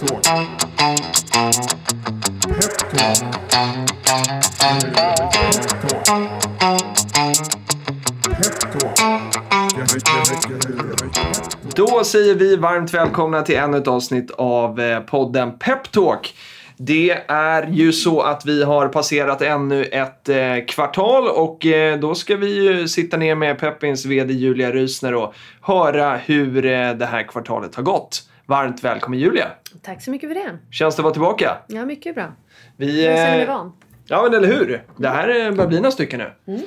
Peptalk. Peptalk. Då säger vi varmt välkomna till ännu ett avsnitt av eh, podden Peptalk. Det är ju så att vi har passerat ännu ett eh, kvartal och eh, då ska vi ju sitta ner med Peppins VD Julia Rysner och höra hur eh, det här kvartalet har gått. Varmt välkommen Julia! Tack så mycket för det. Känns det att vara tillbaka? Ja, mycket bra. Vi, Jag mig eh, van. Ja, men eller hur? Det här eh, börjar bli några stycken nu. Mm.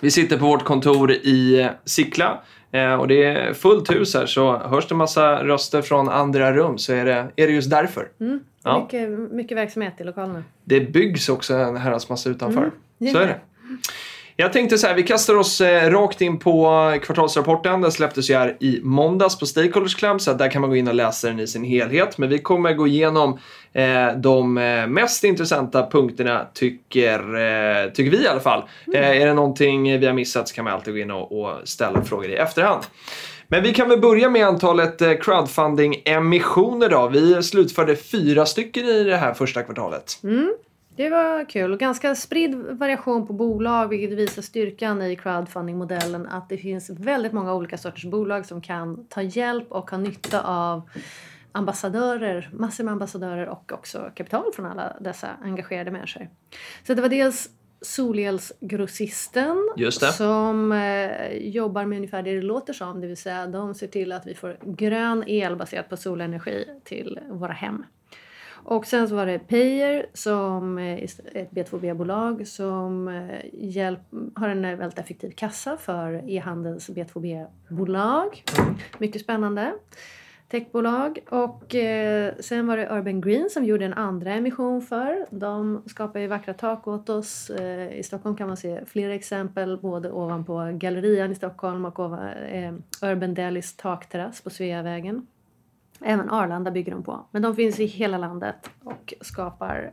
Vi sitter på vårt kontor i eh, Sickla och det är fullt hus här så hörs det massa röster från andra rum så är det, är det just därför. Mm. Ja. Mycket, mycket verksamhet i lokalerna. Det byggs också en herrans massa utanför. det Så är det. Jag tänkte så här, vi kastar oss eh, rakt in på kvartalsrapporten. Den släpptes ju här i måndags på Stakeholders Club så där kan man gå in och läsa den i sin helhet. Men vi kommer gå igenom eh, de eh, mest intressanta punkterna tycker, tycker vi i alla fall. Eh, är det någonting vi har missat så kan man alltid gå in och, ställa frågor i efterhand. Men vi kan väl börja med antalet crowdfunding-emissioner då. Vi slutförde fyra stycken i det här första kvartalet. Mm. Det var kul och ganska spridd variation på bolag vilket visar styrkan i crowdfunding-modellen att det finns väldigt många olika sorters bolag som kan ta hjälp och ha nytta av ambassadörer, massor med ambassadörer och också kapital från alla dessa engagerade människor. Så det var dels Solelsgrossisten som eh, jobbar med ungefär det det låter som, det vill säga de ser till att vi får grön el baserat på solenergi till våra hem. Och sen så var det Payer som eh, är ett B2B-bolag som eh, hjälp, har en eh, väldigt effektiv kassa för e-handels B2B-bolag. Mycket spännande. Techbolag. Och eh, sen var det Urban Green som gjorde en andra emission för. De skapar ju vackra tak åt oss. Eh, I Stockholm kan man se flera exempel både ovanpå Gallerian i Stockholm och ovan, eh, Urban Delis takterrass på Sveavägen. Även Arlanda bygger de på. Men de finns i hela landet och skapar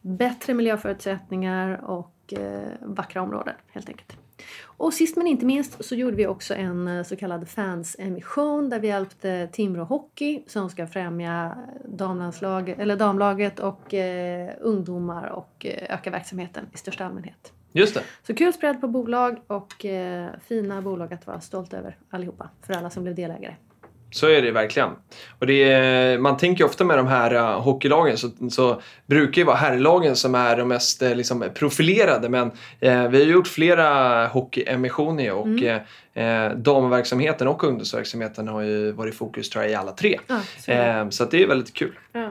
bättre miljöförutsättningar och eh, vackra områden helt enkelt. Och sist men inte minst så gjorde vi också en eh, så kallad fansemission där vi hjälpte Timrå Hockey som ska främja damlandslag, eller damlaget och eh, ungdomar och eh, öka verksamheten i största allmänhet. Just det. Så kul spread på bolag och eh, fina bolag att vara stolt över allihopa för alla som blev delägare. Så är det verkligen. Och det är, man tänker ofta med de här uh, hockeylagen så, så brukar det vara herrlagen som är de mest uh, liksom, profilerade men uh, vi har gjort flera hockeyemissioner och mm. damverksamheten och ungdomsverksamheten har ju varit i fokus tror jag i alla tre. Ja, så. Eh, så det är väldigt kul. Ja.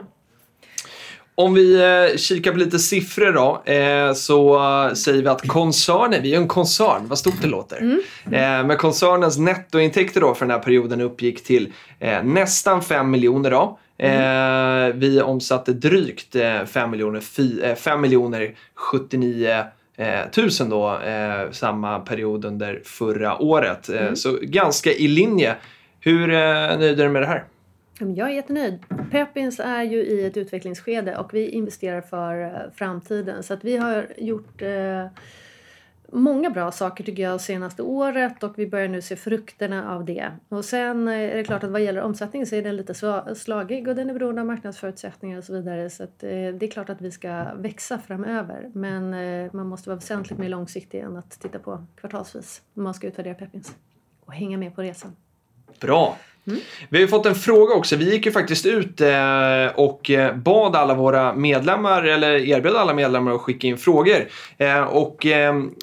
Om vi eh, kikar på lite siffror då eh, så eh, säger vi att koncernen, vi är en koncern, vad stort det låter. Eh, men koncernens nettointäkter då för den här perioden uppgick till eh, nästan 5 miljoner då. Eh, vi omsatte drygt eh, 5 miljoner, fi, eh, 5 miljoner 79 tusen då samma period under förra året. Eh, Så ganska i linje. Hur nöjd är du med det här? Jag är jättenöjd. Pepins är ju i ett utvecklingsskede och vi investerar för eh, framtiden. Så att vi har gjort eh, många bra saker tycker jag senaste året och vi börjar nu se frukterna av det. Och sen eh, är det klart att vad gäller omsättning så är den lite slagig och den är beroende av marknadsförutsättningar och så vidare. Så att, eh, det är klart att vi ska växa framöver. Men eh, man måste vara väsentligt mer långsiktig än att titta på kvartalsvis när man ska utvärdera Pepins. Och hänga med på resan. Bra. Vi har ju fått en fråga också. Vi gick ju faktiskt ut eh, och eh, bad alla våra medlemmar, eller erbjöd alla medlemmar att skicka in frågor. Eh, och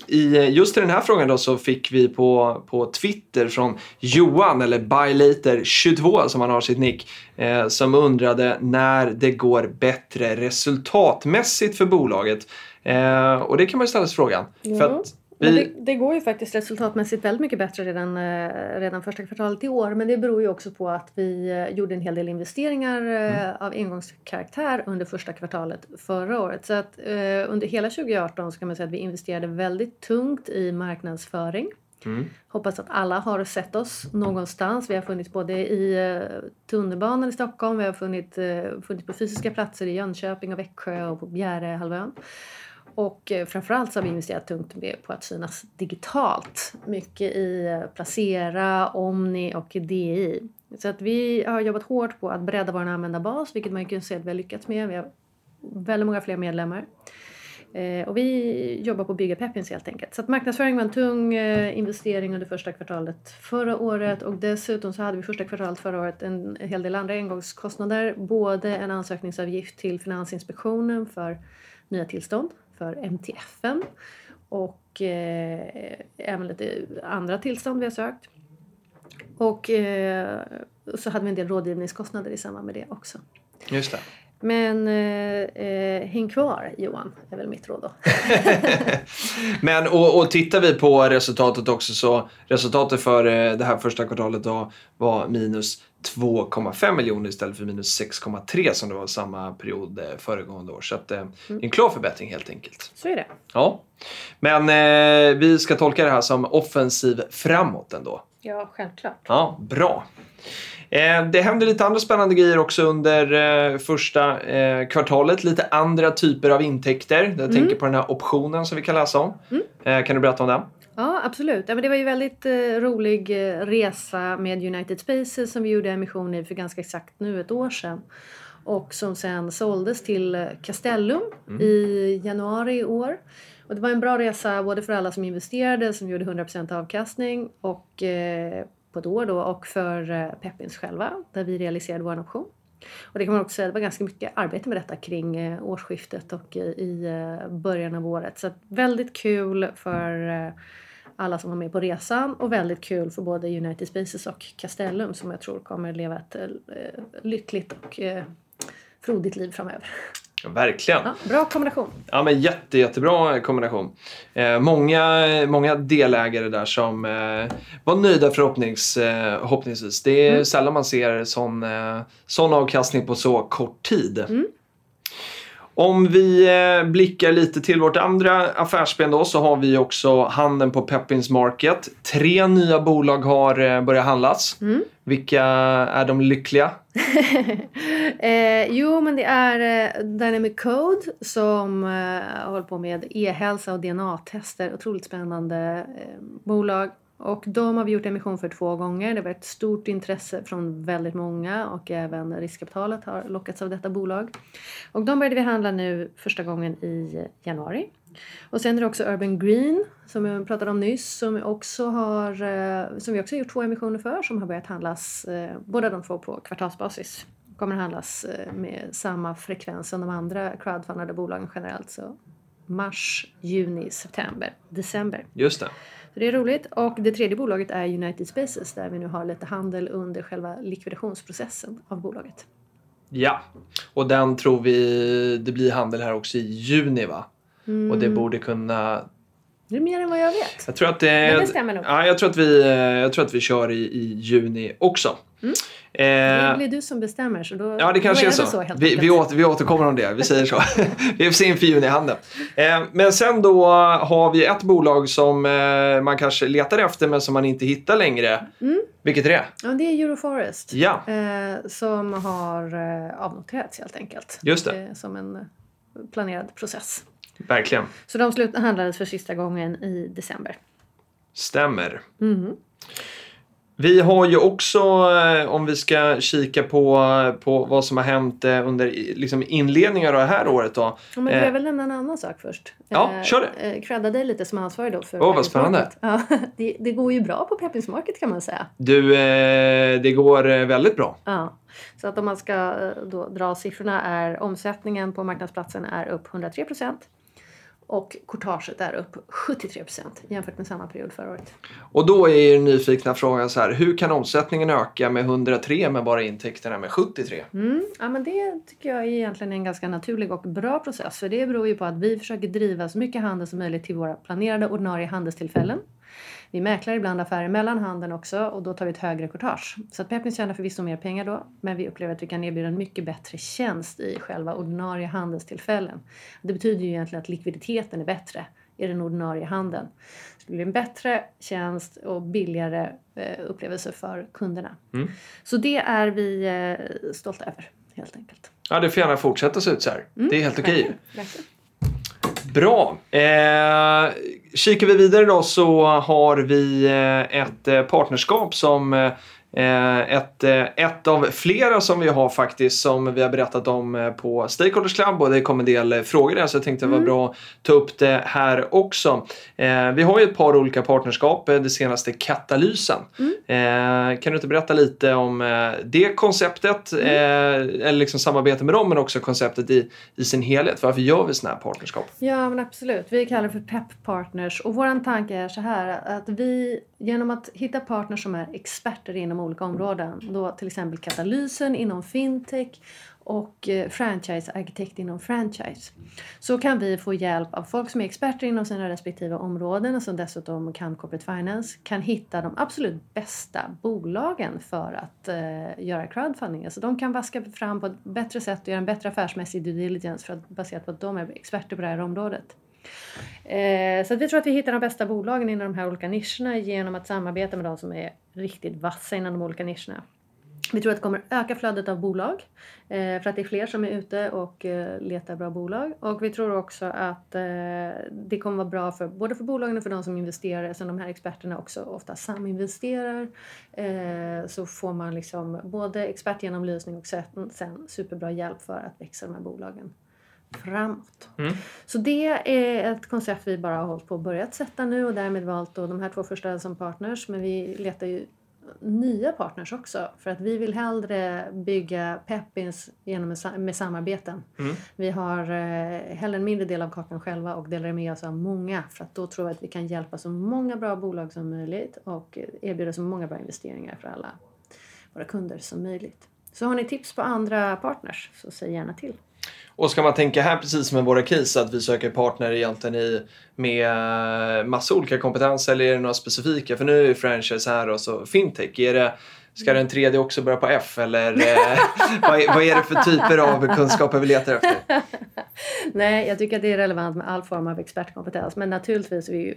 i, just i den här frågan då så fick vi på, på Twitter från Johan, eller Bylater22 som han har sitt nick, som undrade när det går bättre resultatmässigt för bolaget. Och det kan man ju ställa sig frågan. För att men det, det går ju faktiskt resultatmässigt väldigt mycket bättre redan, eh, redan första kvartalet i år. Men det beror ju också på att vi eh, gjorde en hel del investeringar eh, av engångskaraktär under första kvartalet förra året. Så att under hela 2018 så kan man säga att vi investerade väldigt tungt i marknadsföring. Mm. Hoppas att alla har sett oss någonstans. Vi har funnits både i tunnelbanan i Stockholm, vi har funnits, funnits på fysiska platser i Jönköping och Växjö och på Bjärehalvön. Och eh, framförallt så har vi investerat tungt på att synas digitalt. Mycket i eh, Placera, Omni och DI. Så att vi har jobbat hårt på att bredda vår användarbas, vilket man kan säga att vi har lyckats med. Vi har väldigt många fler medlemmar. Eh, och vi jobbar på att bygga Pepins helt enkelt. Så att marknadsföring var en tung investering under första kvartalet förra året och dessutom så hade vi första kvartalet förra året en hel del andra engångskostnader. Både en ansökningsavgift till Finansinspektionen för nya tillstånd för MTFen och eh, även lite andra tillstånd vi har sökt. Och eh, så hade vi en del rådgivningskostnader i samband med det också. Just det. Men eh, eh, häng kvar Johan, är väl mitt råd då. Men och, och tittar vi på resultatet också så resultatet för eh, det här första kvartalet då var minus 2,5 miljoner istället för minus 6,3 som det var samma period eh, föregående år. Så att, eh, en klar förbättring helt enkelt. Så är det. Ja. Men eh, vi ska tolka det här som offensiv framåt ändå. Ja, självklart. Ja, bra. Eh, det händer lite andra spännande grejer också under eh, första eh, kvartalet. Lite andra typer av intäkter. Jag tänker på den här optionen som vi kan läsa om. Eh, kan du berätta om den? Ja, absolut. Ja, men det var ju väldigt eh, rolig eh, resa med United Spaces som vi gjorde emission i för ganska exakt nu ett år sedan. Och som sen såldes till eh, Castellum i januari i år. Och det var en bra resa både för alla som investerade som gjorde 100% avkastning och, eh, på ett år då och för eh, Peppins själva där vi realiserade vår option. Och det kan man också säga, det var ganska mycket arbete med detta kring eh, årsskiftet och i, i eh, början av året. Så väldigt kul för eh, alla som var med på resan och väldigt kul för både United Spaces och Castellum som jag tror kommer leva ett eh, lyckligt och eh, frodigt liv framöver. Ja, verkligen. Ja, bra kombination. Ja, men jätte, jättebra kombination. Eh, många, många delägare där som eh, var nöjda förhoppnings, eh, förhoppningsvis. Det är sällan man ser sån, eh, sån avkastning på så kort tid. Om vi eh, blickar lite till vårt andra affärsben då så har vi också handeln på Peppins Market. Tre nya bolag har eh, börjat handlas. Vilka är de lyckliga? eh, jo, men det är eh, Dynamic Code som eh, håller på med e-hälsa och DNA-tester. Otroligt spännande eh, bolag. Och de har vi gjort emission för två gånger. Det var ett stort intresse från väldigt många och även riskkapitalet har lockats av detta bolag. Och de började vi handla nu första gången i januari. Och sen är det också Urban Green som jag pratade om nyss som, också har, eh, som vi också har gjort två emissioner för som har börjat handlas, eh, båda de två på kvartalsbasis. Kommer att handlas eh, med samma frekvens som de andra crowdfundade bolagen generellt. Så mars, juni, september, december. Just det. Så det är roligt. Och det tredje bolaget är United Spaces där vi nu har lite handel under själva likvidationsprocessen av bolaget. Ja, och den tror vi det blir handel här också i juni va? Och det borde kunna... Det är mer än vad jag vet. Jag tror att det, Men det stämmer nog. Ja, jag tror att vi, eh, jag tror att vi kör i, i juni också. Det Eh, blir du som bestämmer så då, Ja, det kanske är så. så helt vi, vi, åter, vi återkommer om det. Vi säger så. vi får se inför junihandeln. Eh, men sen då har vi ett bolag som eh, man kanske letar efter men som man inte hittar längre. Mm. Vilket är det? Ja, det är Euroforest. Ja, Eh, som har eh, avnoterats helt enkelt. Just det. Eh, som en eh, planerad process. Verkligen. Så de slut handlades för sista gången i december. Stämmer. Mhm. Vi har ju också, eh, om vi ska kika på, på vad som har hänt eh, under liksom inledningen av det här året då. Ja, men Eh. jag vill nämna en annan sak först. Ja, Eh, kör det. Eh, credda dig lite som ansvarig då för Åh, vad Peppins spännande. Ja, det, det går ju bra på Peppins Market kan man säga. Du, eh, det går eh, väldigt bra. Ja. Så att om man ska eh, då dra siffrorna är omsättningen på marknadsplatsen är upp 103 och courtaget är upp 73% jämfört med samma period förra året. Och då är den nyfikna frågan så här, hur kan omsättningen öka med 103 men bara intäkterna med 73? Mm. Ja, men det tycker jag är egentligen en ganska naturlig och bra process. För det beror ju på att vi försöker driva så mycket handel som möjligt till våra planerade ordinarie handelstillfällen. Vi mäklar ibland affärer mellan handeln också och då tar vi ett högre courtage. Så att Pepins tjänar förvisso mer pengar då, men vi upplever att vi kan erbjuda en mycket bättre tjänst i själva ordinarie handelstillfällen. Det betyder ju egentligen att likviditeten är bättre i den ordinarie handeln. Så det blir en bättre tjänst och billigare eh, upplevelse för kunderna. Mm. Så det är vi eh, stolta över, helt enkelt. Ja, det får gärna fortsätta se ut så här. Det är helt okej. Verkligen. Bra. Eh, kikar vi vidare då så har vi eh, ett eh, partnerskap som Eh, ett, eh, ett av flera som vi har faktiskt som vi har berättat om eh, på Stakeholders Club och det kom en del frågor där så jag tänkte det var bra att ta upp det här också. Vi har ju ett par olika partnerskap, det senaste Katalysen. Mm. Kan du inte berätta lite om det konceptet, mm. eller liksom samarbete med dem men också konceptet i, i sin helhet. Varför gör vi sådana här partnerskap? Ja men absolut, vi kallar det för PEP Partners och våran tanke är så här att vi genom att hitta partners som är experter inom olika områden, då till exempel katalysen inom fintech och eh, franchisearkitekt inom franchise. Så kan vi få hjälp av folk som är experter inom sina respektive områden och som dessutom kan corporate finance, kan hitta de absolut bästa bolagen för att eh, göra crowdfunding. Alltså de kan vaska fram på ett bättre sätt och göra en bättre affärsmässig due diligence för att, baserat på att de är experter på det här området. Eh, så vi tror att vi hittar de bästa bolagen inom de här olika nischerna genom att samarbeta med de som är riktigt vassa inom de olika nischerna. Vi tror att det kommer öka flödet av bolag eh, för att det är fler som är ute och eh, letar bra bolag. Och vi tror också att eh, det kommer vara bra för både för bolagen och för de som investerar eftersom de här experterna också ofta saminvesterar. Eh, så får man liksom både expertgenomlysning och sen superbra hjälp för att växa de här bolagen framåt. Mm. Så det är ett koncept vi bara har hållit på och börjat sätta nu och därmed valt då de här två första som partners men vi letar ju nya partners också för att vi vill hellre bygga Peppins genom med samarbeten. Mm. Vi har eh, hellre en mindre del av kakan själva och delar med oss av många för att då tror vi att vi kan hjälpa så många bra bolag som möjligt och erbjuda så många bra investeringar för alla våra kunder som möjligt. Så har ni tips på andra partners så säg gärna till. Och ska man tänka här precis som med våra case att vi söker partner egentligen i, med massa olika kompetenser eller är det några specifika? För nu är franchise här och så fintech. Är det, ska den tredje också börja på F eller eh, vad, vad, är det för typer av kunskaper vi letar efter? Nej, jag tycker att det är relevant med all form av expertkompetens men naturligtvis är vi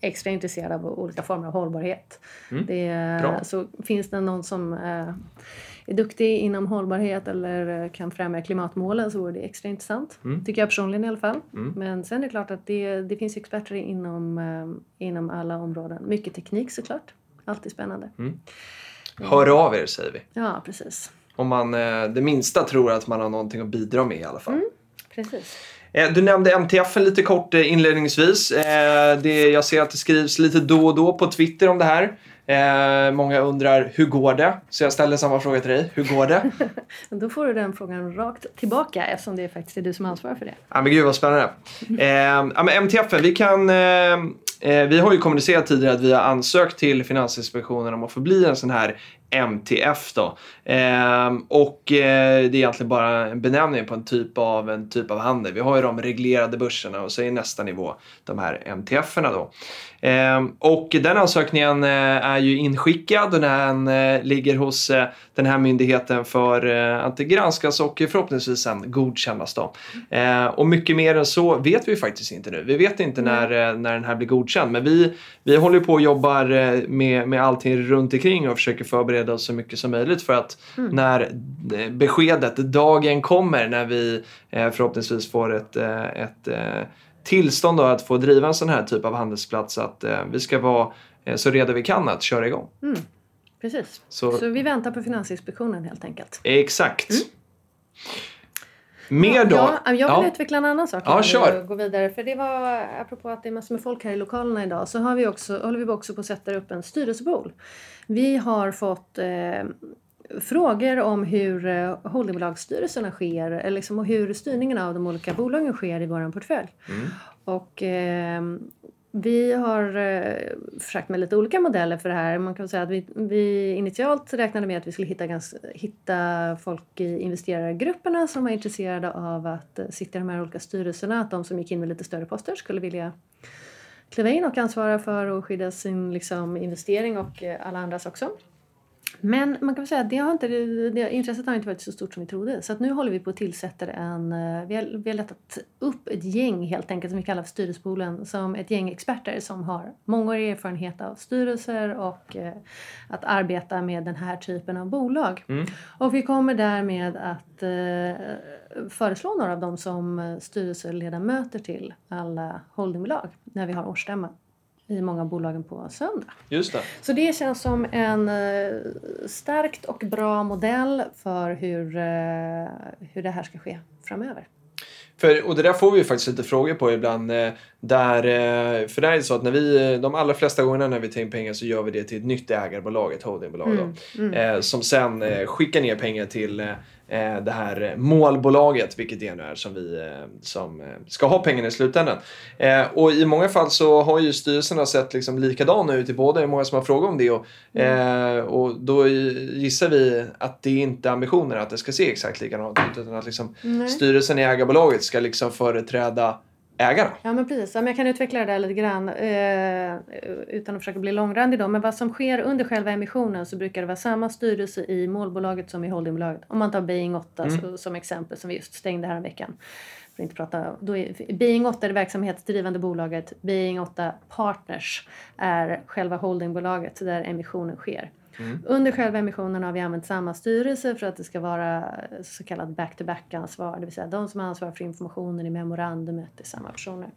extra intresserade av olika former av hållbarhet. Mm. Det, så finns det någon som eh, är duktig inom hållbarhet eller kan främja klimatmålen så vore det extra intressant. Mm. Tycker jag personligen i alla fall. Mm. Men sen är det klart att det, det finns experter inom, eh, inom alla områden. Mycket teknik såklart. Alltid spännande. Mm. Hör av er säger vi. Ja, precis. Om man eh, det minsta tror att man har någonting att bidra med i alla fall. Mm, precis. Eh, du nämnde MTF lite kort inledningsvis. Det, jag ser att det skrivs lite då och då på Twitter om det här. Eh, många undrar hur går det? Så jag ställer samma fråga till dig. Hur går det? Då får du den frågan rakt tillbaka eftersom det faktiskt är du som ansvarar för det. Ja men gud vad spännande. Eh, ja, men MTF, vi kan eh, eh, vi har ju kommunicerat tidigare att vi har ansökt till Finansinspektionen om att få bli en sån här MTF då. Ehm, och eh, det är egentligen bara en benämning på en typ av, en typ av handel. Vi har ju de reglerade börserna och så är nästa nivå de här MTF-erna då. Ehm, och den ansökningen eh, är ju inskickad och den eh, ligger hos den här myndigheten för att granskas och förhoppningsvis sen godkännas då. Ehm, och mycket mer än så vet vi faktiskt inte nu. Vi vet inte när, när den här blir godkänd men vi, vi håller på och jobbar med, med allting runt omkring och försöker förbereda oss så mycket som möjligt för att mm. när beskedet, dagen kommer när vi förhoppningsvis får ett, ett tillstånd då att få driva en sån här typ av handelsplats att eh, vi ska vara eh, så redo vi kan att köra igång. Mm. Precis, så, så, vi väntar på Finansinspektionen helt enkelt. Exakt. Mm. Mer då? Ja, jag vill ja. utveckla en annan sak. Ja, kör. Gå vidare. För det var, apropå att det är massor med folk här i lokalerna idag, så har vi också, håller vi också på att sätta upp en styrelsepool. Vi har fått eh, frågor om hur eh, holdingbolagsstyrelserna sker liksom, och hur styrningen av de olika bolagen sker i vår portfölj. Mm. Och, eh, vi har eh, försökt med lite olika modeller för det här. Man kan säga att vi, vi initialt räknade med att vi skulle hitta, ganska, hitta folk i investerargrupperna som var intresserade av att eh, sitta i de här olika styrelserna. Att de som gick in med lite större poster skulle vilja kliva in och ansvara för att skydda sin liksom, investering och eh, alla andras också. Men man kan säga att det har inte, det, intresset har inte varit så stort som vi trodde. Så att nu håller vi på att tillsätta en... Eh, vi har, vi har letat upp ett gäng helt enkelt som vi kallar för styrelsepoolen. Som ett gäng experter som har mångårig erfarenhet av styrelser och eh, att arbeta med den här typen av bolag. Mm. Och vi kommer därmed att eh, föreslå några av dem som styrelseledamöter till alla holdingbolag när vi har årsstämma i många av bolagen på söndag. Just det. Så det känns som en eh, starkt och bra modell för hur, eh, hur det här ska ske framöver. För, och det där får vi ju faktiskt lite frågor på ibland. eh, Där, för det är ju så att när vi, de allra flesta gångerna när vi tar in pengar så gör vi det till ett nytt ägarbolag, ett holdingbolag. Då, eh, som sen skickar ner pengar till det här målbolaget, vilket det nu är som vi eh, som eh, ska ha pengarna i slutändan. Eh, och i många fall så har ju styrelserna sett liksom likadana ut i båda. Det är många som har frågat om det. Och, eh, och då gissar vi att det inte är ambitionen att det ska se exakt likadant ut. Utan att liksom Nej. styrelsen i ägarbolaget ska liksom företräda ägarna. Ja, men precis. Men jag kan utveckla det där lite grann eh, utan att försöka bli långrandig. Då. Men vad som sker under själva emissionen så brukar det vara samma styrelse i målbolaget som i holdingbolaget. Om man tar Being 8 så, som exempel som vi just stängde här en veckan. För inte prata, då är, Being 8 är det verksamhetsdrivande bolaget. Being 8 Partners är själva holdingbolaget där emissionen sker. Mm. Under själva emissionen har vi använt samma styrelse för att det ska vara så kallat back-to-back-ansvar. Det vill säga de som ansvarar för informationen i memorandumet är samma personer.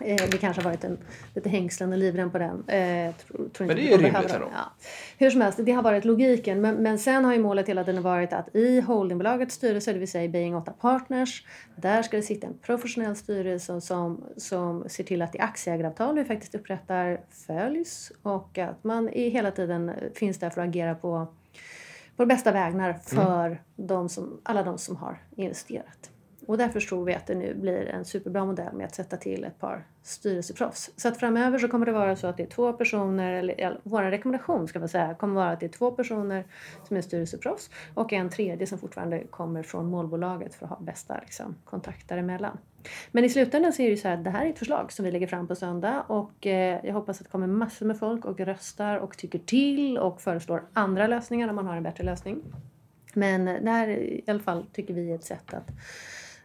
Eh, det kanske har varit en, lite hängslen och livrem på den. Eh, tror, tror Men det är rimligt ändå. Ja. Hur som helst, det har varit logiken. Men, men sen har ju målet hela tiden varit att i holdingbolagets styrelse, det vill säga i Being 8 Partners, där ska det sitta en professionell styrelse som, som ser till att det aktieägaravtal vi faktiskt upprättar följs och att man i hela tiden finns där för att agera på, på bästa vägnar för de som, alla de som har investerat. Och därför tror vi att det nu blir en superbra modell med att sätta till ett par styrelseproffs. Så att framöver så kommer det vara så att det är två personer, eller vår rekommendation ska man säga, kommer vara att det är två personer som är styrelseproffs och en tredje som fortfarande kommer från målbolaget för att ha bästa liksom, kontakt däremellan. Men i slutändan så är det ju så här att det här är ett förslag som vi lägger fram på söndag och eh, jag hoppas att det kommer massor med folk och röstar och tycker till och föreslår andra lösningar om man har en bättre lösning. Men eh, det här i alla fall tycker vi är ett sätt att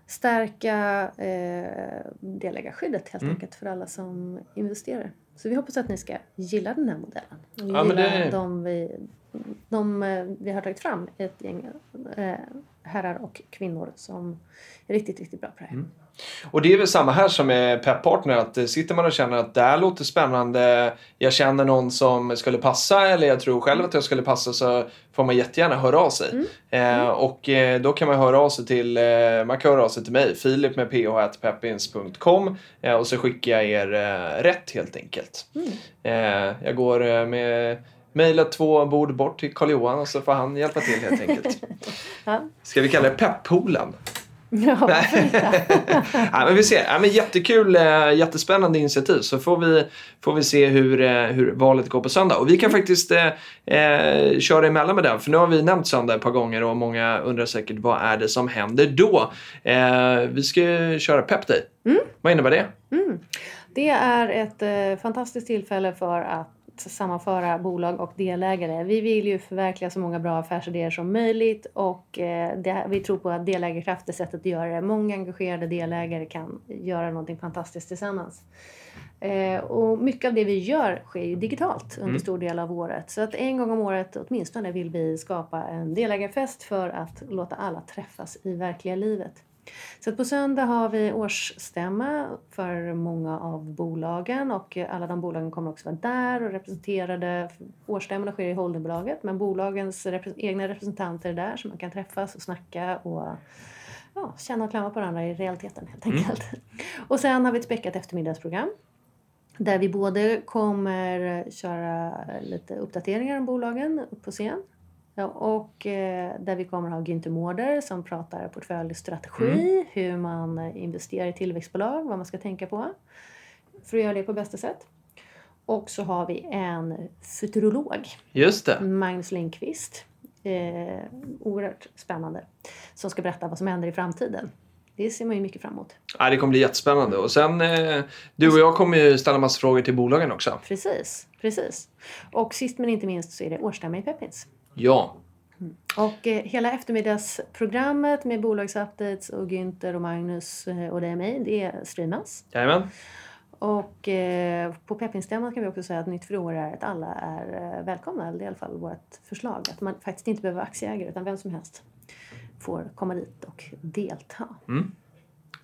stärka eh, delägarskyddet helt enkelt för alla som investerar. Så vi hoppas att ni ska gilla den här modellen. Och Ja, men gilla det- de, vi, de eh, vi har tagit fram, ett gäng eh, herrar och kvinnor som är riktigt, riktigt bra på det här. Och det är väl samma här som med Pep-partner. Att eh, sitter man och känner att det här låter spännande. Jag känner någon som skulle passa eller jag tror själv att jag skulle passa så får man jättegärna höra av sig. Eh, och eh, då kan man höra av sig till, eh, man kan höra av sig till mig, Filip med ph.peppins.com eh, och så skickar jag er eh, rätt helt enkelt. Eh, jag går med mejlet två bord bort till Karl-Johan och så får han hjälpa till helt enkelt. Ja. Ska vi kalla det peppoolen? Ja, ja, men vi ser. Ja, men jättekul, eh, jättespännande initiativ. Så får vi, får vi se hur, eh, hur valet går på söndag. Och vi kan faktiskt eh, eh, köra emellan med den. För nu har vi nämnt söndag ett par gånger och många undrar säkert vad är det som händer då? Eh, vi ska köra Pep Day. Vad innebär det? Det är ett eh, fantastiskt tillfälle för att sammanföra bolag och delägare. Vi vill ju förverkliga så många bra affärsidéer som möjligt och eh, det, vi tror på att delägarkraft är sättet att göra det. Många engagerade delägare kan göra någonting fantastiskt tillsammans. Eh, och mycket av det vi gör sker ju digitalt under stor del av året. Så att en gång om året åtminstone vill vi skapa en delägarfest för att låta alla träffas i verkliga livet. Så på söndag har vi årsstämma för många av bolagen och alla de bolagen kommer också vara där och representerade. Årsstämmorna sker i holdingbolaget men bolagens repre- egna representanter är där så man kan träffas och snacka och ja, känna och klämma på varandra i realiteten helt enkelt. Och sen har vi ett späckat eftermiddagsprogram där vi både kommer köra lite uppdateringar om bolagen på scen Ja, och eh, där vi kommer ha Günther Mårder som pratar portföljstrategi, hur man investerar i tillväxtbolag, vad man ska tänka på för att göra det på bästa sätt. Och så har vi en futurolog, Just det. Magnus Lindqvist. Eh, oerhört spännande. Som ska berätta vad som händer i framtiden. Det ser man ju mycket fram emot. Ja, det kommer bli jättespännande. Och sen, eh, du och jag kommer ju ställa massa frågor till bolagen också. Precis, precis. Och sist men inte minst så är det årsstämma i Peppins. Ja. Och eh, hela eftermiddagsprogrammet med bolagsupdates och Günther och Magnus eh, och det är mig, det streamas. Jajamän. Och eh, på Peppinstämman kan vi också säga att nytt för år är att alla är välkomna. Eller det är i alla fall vårt förslag. Att man faktiskt inte behöver vara aktieägare utan vem som helst får komma dit och delta. Mm.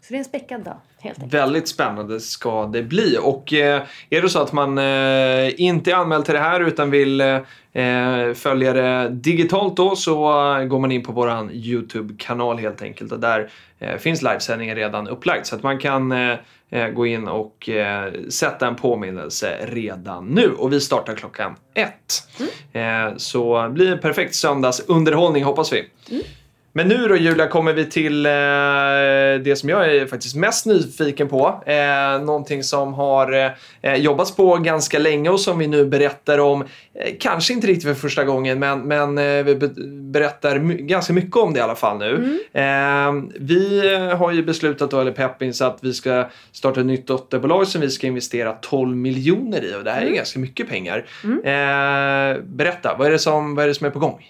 Så det är en späckad dag helt enkelt. Väldigt spännande ska det bli. Och eh, är det så att man eh, inte är anmäld till det här utan vill eh, följa det digitalt då så går man in på vår YouTube-kanal helt enkelt och där finns livesändningen redan upplagd så att man kan gå in och sätta en påminnelse redan nu och vi startar klockan ett. Mm. Så blir det perfekt söndagsunderhållning hoppas vi. Mm. Men nu då Julia kommer vi till eh, det som jag är faktiskt mest nyfiken på. Eh, någonting som har eh, jobbats på ganska länge och som vi nu berättar om. Eh, kanske inte riktigt för första gången men, men eh, vi be berättar ganska mycket om det i alla fall nu. Mm. Eh, vi har ju beslutat då, eller Peppins, att vi ska starta ett nytt dotterbolag som vi ska investera 12 miljoner i och det här är mm. ganska mycket pengar. Mm. berätta, vad är, det som, vad är det som är på gång?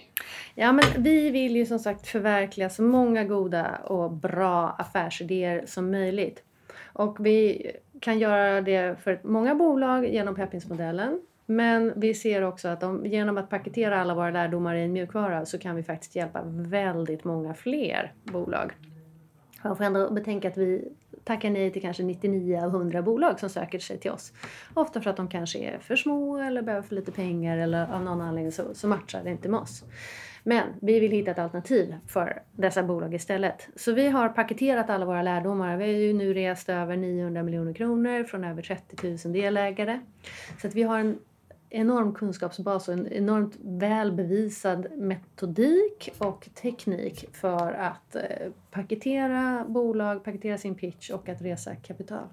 Ja, men vi vill ju som sagt förverkliga så många goda och bra affärsidéer som möjligt. Och vi kan göra det för många bolag genom Peppins-modellen. Men vi ser också att om, genom att paketera alla våra lärdomar i en mjukvara så kan vi faktiskt hjälpa väldigt många fler bolag. Man får ändå betänka att vi tackar nej till kanske 99 av 100 bolag som söker sig till oss. Ofta för att de kanske är för små eller behöver för lite pengar eller av någon anledning så, så matchar det inte med oss. Men vi vill hitta ett alternativ för dessa bolag istället. Så vi har paketerat alla våra lärdomar. Vi har ju nu rest över 900 miljoner kronor från över 30 000 delägare. Så att vi har en enorm kunskapsbas och en enormt väl bevisad metodik och teknik för att eh, paketera bolag, paketera sin pitch och att resa kapital.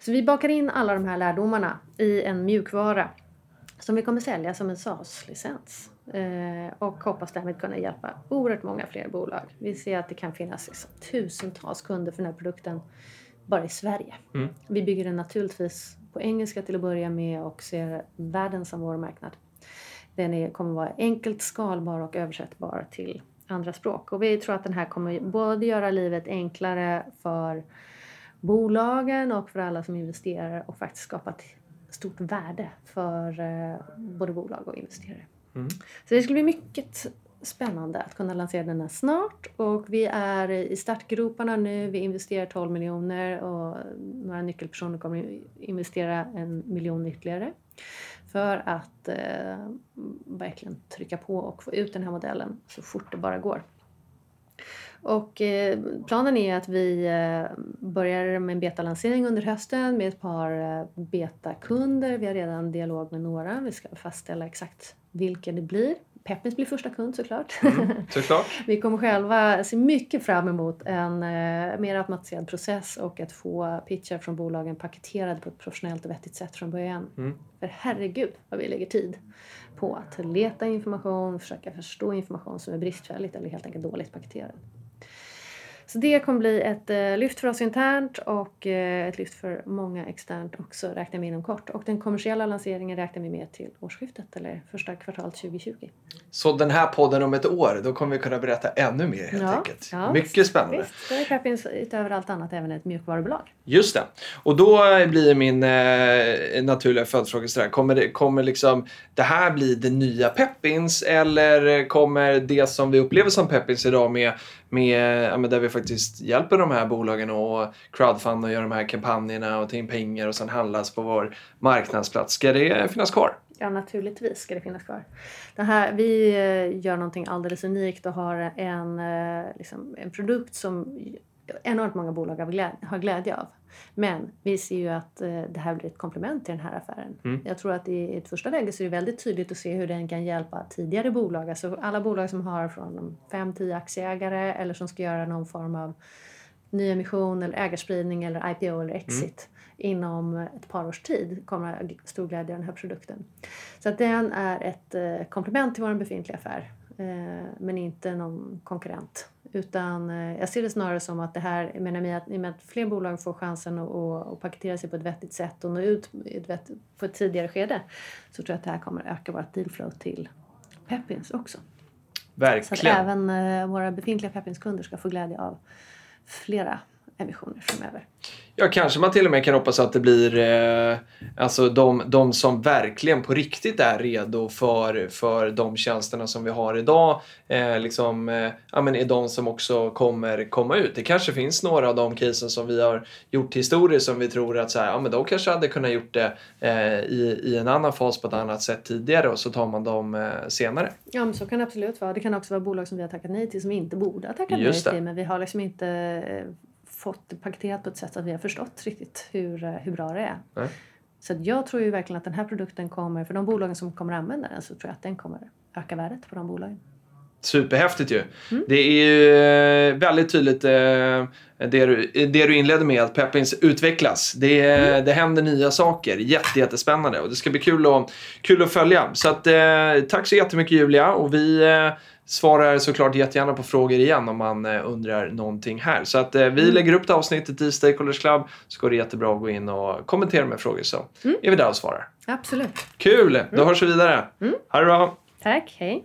Så vi bakar in alla de här lärdomarna i en mjukvara som vi kommer sälja som en SaaS-licens. Eh, och hoppas därmed kunna hjälpa oerhört många fler bolag. Vi ser att det kan finnas liksom tusentals kunder för den här produkten bara i Sverige. Mm. Vi bygger den naturligtvis på engelska till att börja med och ser världen som vår marknad. Den är, kommer vara enkelt skalbar och översättbar till andra språk. Och vi tror att den här kommer både göra livet enklare för bolagen och för alla som investerar och faktiskt skapa ett stort värde för eh, både bolag och investerare. Mm. Så det ska bli mycket spännande att kunna lansera den här snart och vi är i startgroparna nu. Vi investerar 12 miljoner och några nyckelpersoner kommer investera en miljon ytterligare för att eh, verkligen trycka på och få ut den här modellen så fort det bara går. Och eh, planen är att vi eh, börjar med en betalansering under hösten med ett par eh, betakunder. Vi har redan dialog med några. Vi ska fastställa exakt vilka det blir. Peppins blir första kund såklart. Mm, såklart. vi kommer själva se mycket fram emot en eh, mer automatiserad process och att få pitchar från bolagen paketerade på ett professionellt och vettigt sätt från början. Mm. För herregud vad vi lägger tid på att leta information, försöka förstå information som är bristfälligt eller helt enkelt dåligt paketerad. Så det kommer bli ett eh, lyft för oss internt och eh, ett lyft för många externt också räknar vi inom kort. Och den kommersiella lanseringen räknar vi med till årsskiftet eller första kvartalet 2020. Så den här podden om ett år, då kommer vi kunna berätta ännu mer helt ja, enkelt. Ja, Mycket spännande. Visst, då är Peppins utöver allt annat även ett mjukvarubolag. Just det. Och då blir min eh, naturliga följdfråga sådär, kommer, det, kommer liksom det här bli det nya Peppins eller kommer det som vi upplever som Peppins idag med med, ja, där vi faktiskt hjälper de här bolagen att crowdfunda och göra de här kampanjerna och ta in pengar och sen handlas på vår marknadsplats. Ska det finnas kvar? Ja, naturligtvis ska det finnas kvar. Det här, vi eh, gör någonting alldeles unikt och har en, eh, liksom, en produkt som enormt många bolag har glädje av. Men vi ser ju att eh, det här blir ett komplement till den här affären. Mm. Jag tror att i ett första läge så är det väldigt tydligt att se hur den kan hjälpa tidigare bolag. Alltså alla bolag som har från 5-10 aktieägare eller som ska göra någon form av nyemission eller ägarspridning eller IPO eller exit mm. inom ett par års tid kommer att ha stor glädje av den här produkten. Så att den är ett eh, komplement till vår befintliga affär men inte någon konkurrent utan eh, jag ser det snarare som att det här, jag menar, att, i och med att fler bolag får chansen att, att paketera sig på ett vettigt sätt och nå ut ett på ett tidigare skede så tror jag att det här kommer öka vårt dealflow till Peppins också. Verkligen. Så att även eh, våra befintliga Peppins-kunder ska få glädje av flera emissioner framöver. Ja, kanske man till och med kan hoppas att det blir eh, alltså de, de som verkligen på riktigt är redo för, för de tjänsterna som vi har idag. Eh, liksom, eh, ja, men är de som också kommer komma ut. Det kanske finns några av de casen som vi har gjort historiskt som vi tror att så här, ja, men de kanske hade kunnat gjort det eh, i, i en annan fas på ett annat sätt tidigare och så tar man dem eh, senare. Ja, men så kan det absolut vara. Det kan också vara bolag som vi har tackat nej till som inte borde ha tackat nej Just det. till men vi har liksom inte eh, fått det paketerat på ett sätt att vi har förstått riktigt hur, eh, hur bra det är. Nej. Så jag tror ju verkligen att den här produkten kommer, för de bolagen som kommer använda den så tror jag att den kommer öka värdet på de bolagen. Superhäftigt ju. Det är ju eh, väldigt tydligt eh, det, du, det du inledde med, att Peppins utvecklas. Det, det händer nya saker. Jätte, jättespännande och det ska bli kul att, kul att följa. Så att, tack så jättemycket Julia och vi svarar såklart jättegärna på frågor igen om man eh, undrar någonting här. Så att eh, vi lägger upp det avsnittet i Stakeholders Club så går det jättebra att gå in och kommentera med frågor så är vi där och svarar. Absolut. Kul! Då hörs vi vidare. Ha det bra! Tack, hej!